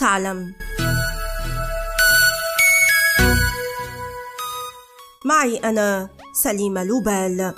تعلم. معي أنا سليمة لوبال.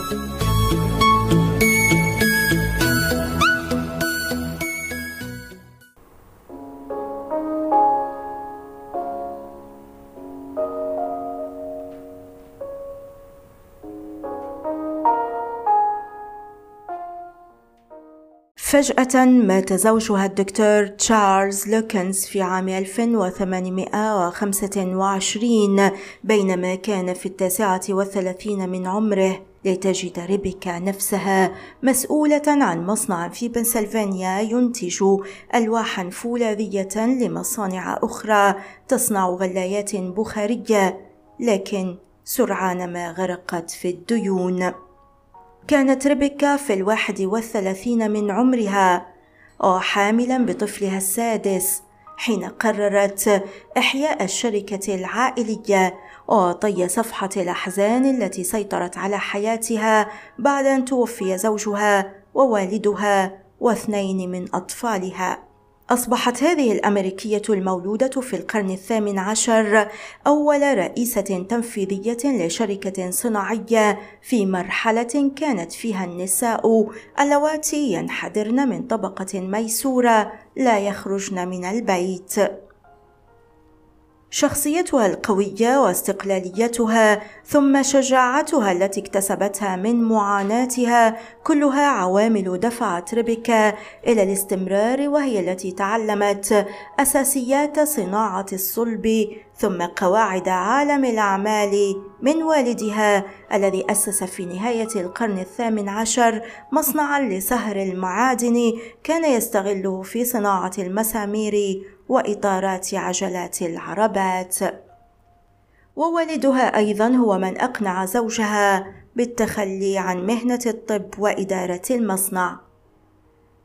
فجأة مات زوجها الدكتور تشارلز لوكنز في عام 1825 بينما كان في التاسعة والثلاثين من عمره لتجد ريبيكا نفسها مسؤولة عن مصنع في بنسلفانيا ينتج ألواحا فولاذية لمصانع أخرى تصنع غلايات بخارية لكن سرعان ما غرقت في الديون. كانت ريبيكا في الواحد والثلاثين من عمرها وحاملا بطفلها السادس حين قررت إحياء الشركة العائلية وطي صفحة الأحزان التي سيطرت على حياتها بعد أن توفي زوجها ووالدها واثنين من أطفالها. أصبحت هذه الأمريكية المولودة في القرن الثامن عشر أول رئيسة تنفيذية لشركة صناعية في مرحلة كانت فيها النساء اللواتي ينحدرن من طبقة ميسورة لا يخرجن من البيت. شخصيتها القوية واستقلاليتها ثم شجاعتها التي اكتسبتها من معاناتها كلها عوامل دفعت ريبيكا إلى الاستمرار وهي التي تعلمت أساسيات صناعة الصلب ثم قواعد عالم الأعمال من والدها الذي أسس في نهاية القرن الثامن عشر مصنعا لسهر المعادن كان يستغله في صناعة المسامير وإطارات عجلات العربات. ووالدها أيضا هو من أقنع زوجها بالتخلي عن مهنة الطب وإدارة المصنع.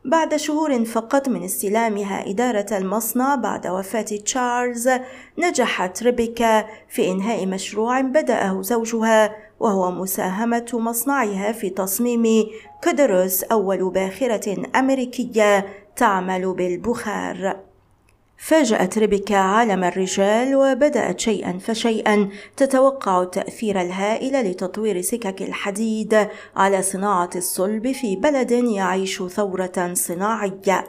بعد شهور فقط من استلامها إدارة المصنع بعد وفاة تشارلز نجحت ريبيكا في إنهاء مشروع بدأه زوجها وهو مساهمة مصنعها في تصميم كودروس أول باخرة أمريكية تعمل بالبخار. فاجأت ريبيكا عالم الرجال وبدأت شيئا فشيئا تتوقع التأثير الهائل لتطوير سكك الحديد على صناعة الصلب في بلد يعيش ثورة صناعية.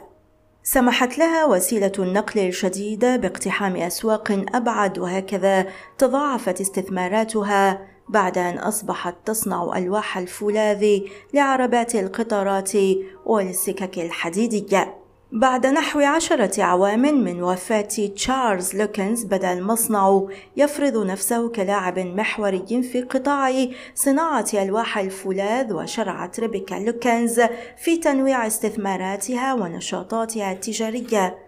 سمحت لها وسيلة النقل الجديدة باقتحام أسواق أبعد وهكذا تضاعفت استثماراتها بعد أن أصبحت تصنع ألواح الفولاذ لعربات القطارات وللسكك الحديدية. بعد نحو عشرة أعوام من وفاة تشارلز لوكنز بدأ المصنع يفرض نفسه كلاعب محوري في قطاع صناعة ألواح الفولاذ وشرعت ريبيكا لوكنز في تنويع استثماراتها ونشاطاتها التجارية.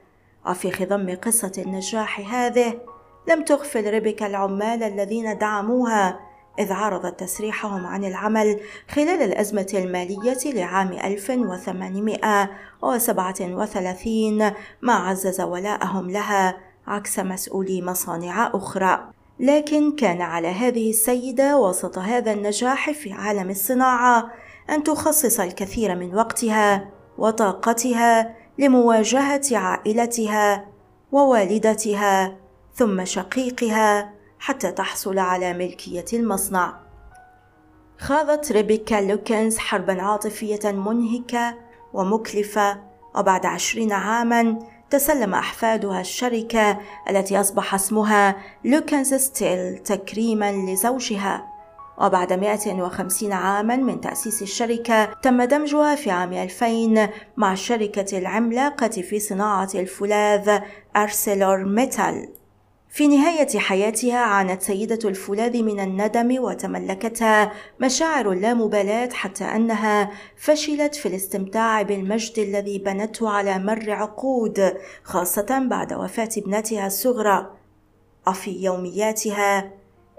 وفي خضم قصة النجاح هذه لم تغفل ريبيكا العمال الذين دعموها. إذ عرضت تسريحهم عن العمل خلال الأزمة المالية لعام 1837 ما عزز ولاءهم لها عكس مسؤولي مصانع أخرى. لكن كان على هذه السيدة وسط هذا النجاح في عالم الصناعة أن تخصص الكثير من وقتها وطاقتها لمواجهة عائلتها ووالدتها ثم شقيقها حتى تحصل على ملكية المصنع. خاضت ريبيكا لوكنز حربا عاطفية منهكة ومكلفة وبعد عشرين عاما تسلم أحفادها الشركة التي أصبح اسمها Lukens Steel تكريما لزوجها. وبعد 150 عاما من تأسيس الشركة تم دمجها في عام 2000 مع الشركة العملاقة في صناعة الفولاذ أرسلور ميتال. في نهاية حياتها عانت سيدة الفولاذ من الندم وتملكتها مشاعر اللامبالاة حتى أنها فشلت في الاستمتاع بالمجد الذي بنته على مر عقود خاصة بعد وفاة ابنتها الصغرى. وفي يومياتها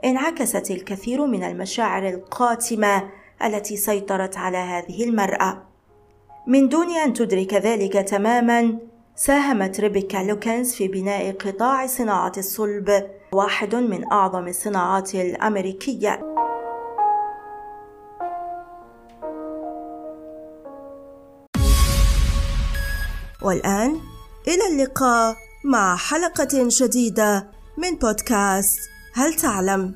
انعكست الكثير من المشاعر القاتمة التي سيطرت على هذه المرأة. من دون أن تدرك ذلك تماما ساهمت ريبيكا لوكنز في بناء قطاع صناعة الصلب واحد من أعظم الصناعات الأمريكية والآن إلى اللقاء مع حلقة جديدة من بودكاست هل تعلم؟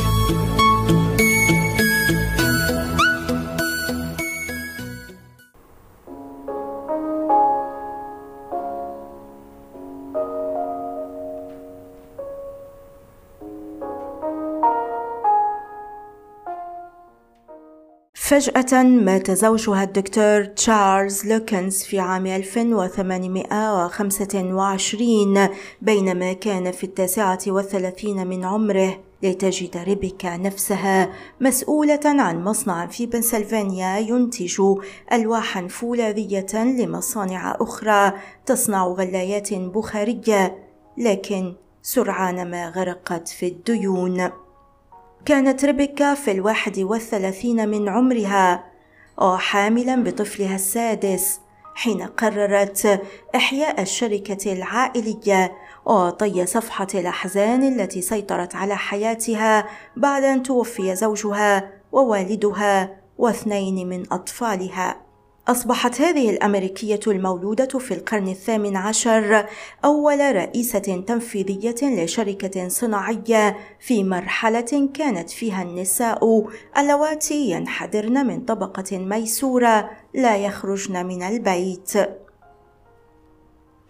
فجأة مات زوجها الدكتور تشارلز لوكنز في عام 1825 بينما كان في التاسعة والثلاثين من عمره لتجد ريبيكا نفسها مسؤولة عن مصنع في بنسلفانيا ينتج ألواحا فولاذية لمصانع أخرى تصنع غلايات بخارية لكن سرعان ما غرقت في الديون. كانت ريبيكا في الواحد والثلاثين من عمرها وحاملا بطفلها السادس حين قررت إحياء الشركة العائلية وطي صفحة الأحزان التي سيطرت على حياتها بعد أن توفي زوجها ووالدها واثنين من أطفالها. أصبحت هذه الأمريكية المولودة في القرن الثامن عشر أول رئيسة تنفيذية لشركة صناعية في مرحلة كانت فيها النساء اللواتي ينحدرن من طبقة ميسورة لا يخرجن من البيت.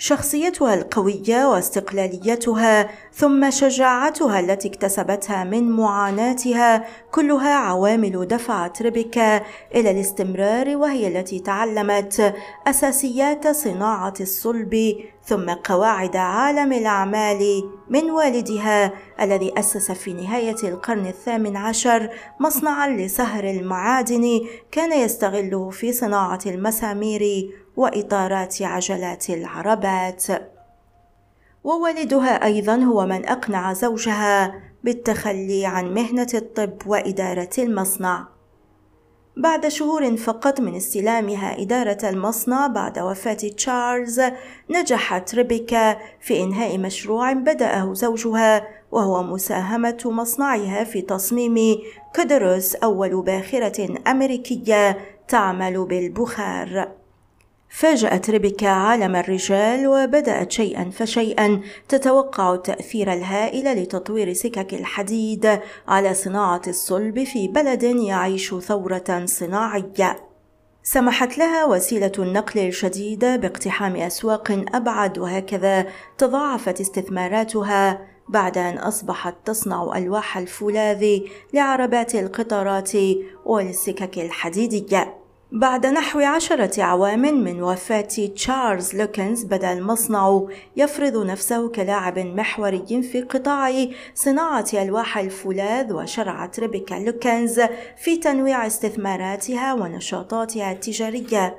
شخصيتها القوية واستقلاليتها ثم شجاعتها التي اكتسبتها من معاناتها كلها عوامل دفعت ريبيكا إلى الاستمرار وهي التي تعلمت أساسيات صناعة الصلب ثم قواعد عالم الأعمال من والدها الذي أسس في نهاية القرن الثامن عشر مصنعا لسهر المعادن كان يستغله في صناعة المسامير وإطارات عجلات العربات. ووالدها أيضا هو من أقنع زوجها بالتخلي عن مهنة الطب وإدارة المصنع. بعد شهور فقط من استلامها إدارة المصنع بعد وفاة تشارلز نجحت ريبيكا في إنهاء مشروع بدأه زوجها وهو مساهمة مصنعها في تصميم كودروس أول باخرة أمريكية تعمل بالبخار. فاجأت ريبيكا عالم الرجال وبدأت شيئا فشيئا تتوقع التأثير الهائل لتطوير سكك الحديد على صناعة الصلب في بلد يعيش ثورة صناعية. سمحت لها وسيلة النقل الجديدة باقتحام أسواق أبعد وهكذا تضاعفت استثماراتها بعد أن أصبحت تصنع ألواح الفولاذ لعربات القطارات وللسكك الحديدية. بعد نحو عشرة أعوام من وفاة تشارلز لوكنز بدأ المصنع يفرض نفسه كلاعب محوري في قطاع صناعة ألواح الفولاذ وشرعت ريبيكا لوكنز في تنويع استثماراتها ونشاطاتها التجارية.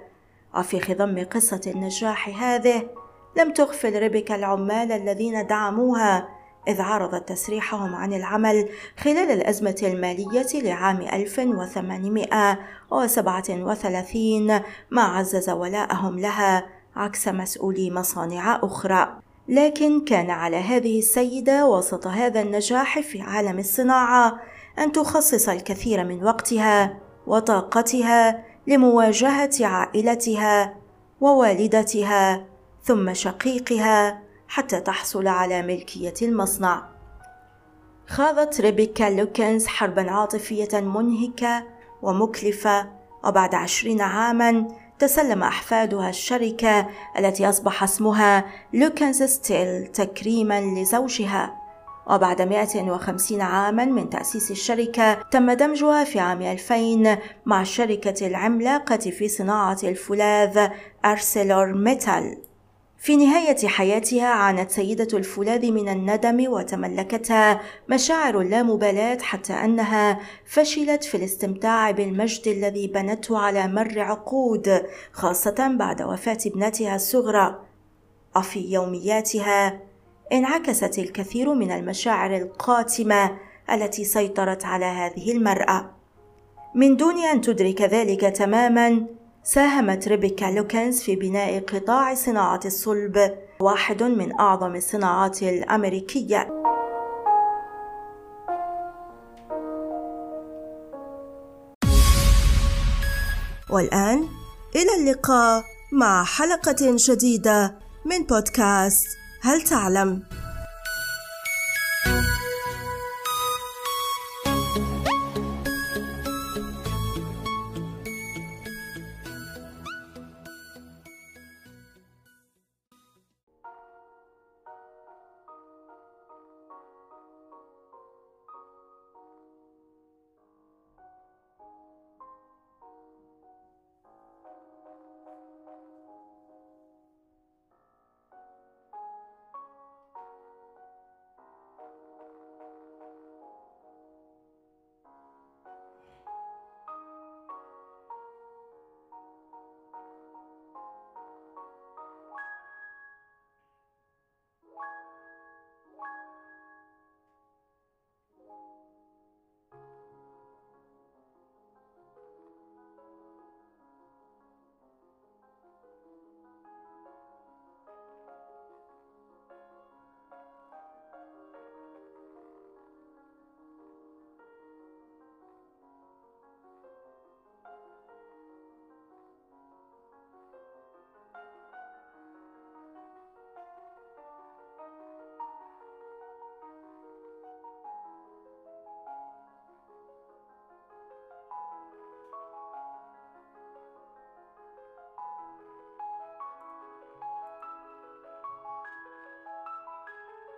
وفي خضم قصة النجاح هذه لم تغفل ريبيكا العمال الذين دعموها. إذ عرضت تسريحهم عن العمل خلال الأزمة المالية لعام 1837 ما عزز ولاءهم لها عكس مسؤولي مصانع أخرى. لكن كان على هذه السيدة وسط هذا النجاح في عالم الصناعة أن تخصص الكثير من وقتها وطاقتها لمواجهة عائلتها ووالدتها ثم شقيقها حتى تحصل على ملكية المصنع. خاضت ريبيكا لوكنز حربا عاطفية منهكة ومكلفة وبعد عشرين عاما تسلم أحفادها الشركة التي أصبح اسمها Lukens Steel تكريما لزوجها وبعد 150 عاما من تأسيس الشركة تم دمجها في عام 2000 مع الشركة العملاقة في صناعة الفولاذ أرسلور ميتال في نهاية حياتها عانت سيدة الفولاذ من الندم وتملكتها مشاعر اللامبالاة حتى أنها فشلت في الاستمتاع بالمجد الذي بنته على مر عقود خاصة بعد وفاة ابنتها الصغرى. وفي يومياتها انعكست الكثير من المشاعر القاتمة التي سيطرت على هذه المرأة. من دون أن تدرك ذلك تماما ساهمت ريبيكا لوكنز في بناء قطاع صناعة الصلب واحد من أعظم الصناعات الأمريكية. والآن إلى اللقاء مع حلقة جديدة من بودكاست هل تعلم؟